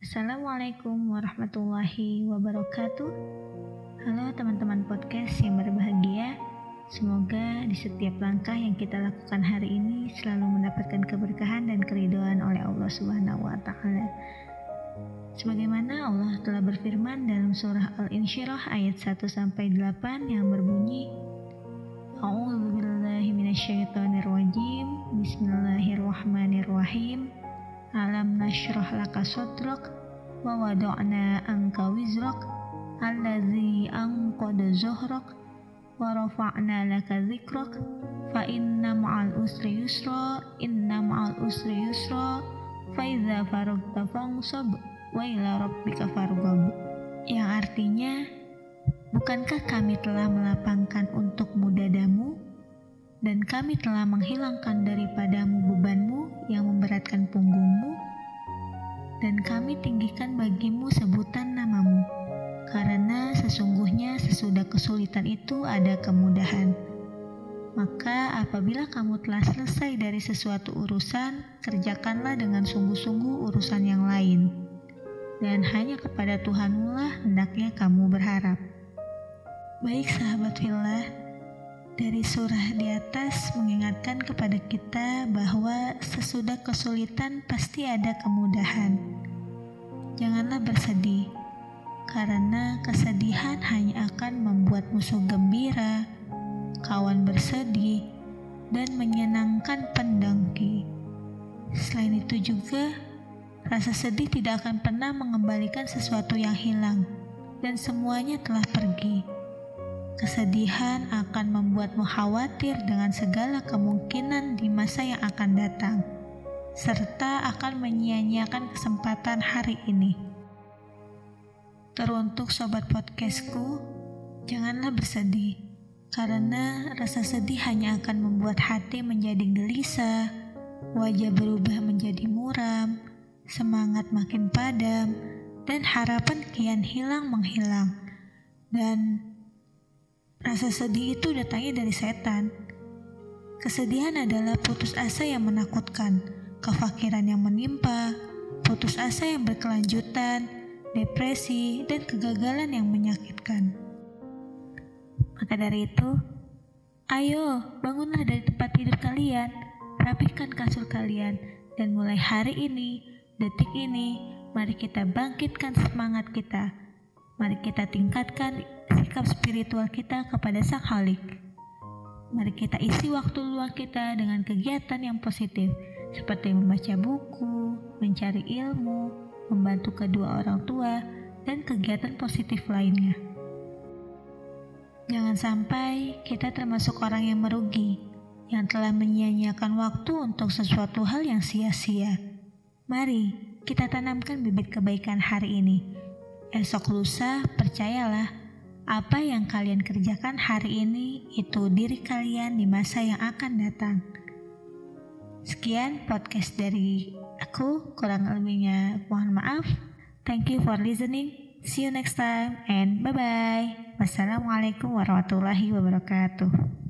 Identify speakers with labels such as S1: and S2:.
S1: Assalamualaikum warahmatullahi wabarakatuh. Halo teman-teman podcast yang berbahagia. Semoga di setiap langkah yang kita lakukan hari ini selalu mendapatkan keberkahan dan keridoan oleh Allah Subhanahu wa taala. Sebagaimana Allah telah berfirman dalam surah Al-Insyirah ayat 1 sampai 8 yang berbunyi minasyaitonirrajim. Bismillahirrahmanirrahim. Alam nashrah laka sadrak wa wada'na anka wizrak allazi anqada zuhrak wa rafa'na laka dzikrak fa inna ma'al usri yusra inna ma'al usri yusra fa idza faragta fansab wa ila rabbika farghab. Yang artinya bukankah kami telah melapangkan untukmu dadamu dan kami telah menghilangkan daripadamu bebanmu yang memberatkan punggungmu. Dan kami tinggikan bagimu sebutan namamu karena sesungguhnya sesudah kesulitan itu ada kemudahan. Maka apabila kamu telah selesai dari sesuatu urusan kerjakanlah dengan sungguh-sungguh urusan yang lain. Dan hanya kepada Tuhanmu lah hendaknya kamu berharap. Baik sahabat fillah, dari surah di atas mengingatkan kepada kita bahwa sesudah kesulitan pasti ada kemudahan. Janganlah bersedih, karena kesedihan hanya akan membuat musuh gembira, kawan bersedih, dan menyenangkan pendengki. Selain itu juga, Rasa sedih tidak akan pernah mengembalikan sesuatu yang hilang, dan semuanya telah pergi. Kesedihan akan membuatmu khawatir dengan segala kemungkinan di masa yang akan datang, serta akan menyia-nyiakan kesempatan hari ini. Teruntuk sobat podcastku, janganlah bersedih, karena rasa sedih hanya akan membuat hati menjadi gelisah, wajah berubah menjadi muram, semangat makin padam, dan harapan kian hilang menghilang. Dan rasa sedih itu datangnya dari setan. Kesedihan adalah putus asa yang menakutkan, kefakiran yang menimpa, putus asa yang berkelanjutan, depresi, dan kegagalan yang menyakitkan. Maka dari itu, ayo bangunlah dari tempat tidur kalian, rapikan kasur kalian, dan mulai hari ini detik ini, mari kita bangkitkan semangat kita. Mari kita tingkatkan sikap spiritual kita kepada Sang Halik. Mari kita isi waktu luang kita dengan kegiatan yang positif, seperti membaca buku, mencari ilmu, membantu kedua orang tua, dan kegiatan positif lainnya. Jangan sampai kita termasuk orang yang merugi, yang telah menyia-nyiakan waktu untuk sesuatu hal yang sia-sia. Mari kita tanamkan bibit kebaikan hari ini. Esok lusa, percayalah, apa yang kalian kerjakan hari ini itu diri kalian di masa yang akan datang. Sekian podcast dari aku, kurang lebihnya mohon maaf. Thank you for listening. See you next time and bye-bye. Wassalamualaikum warahmatullahi wabarakatuh.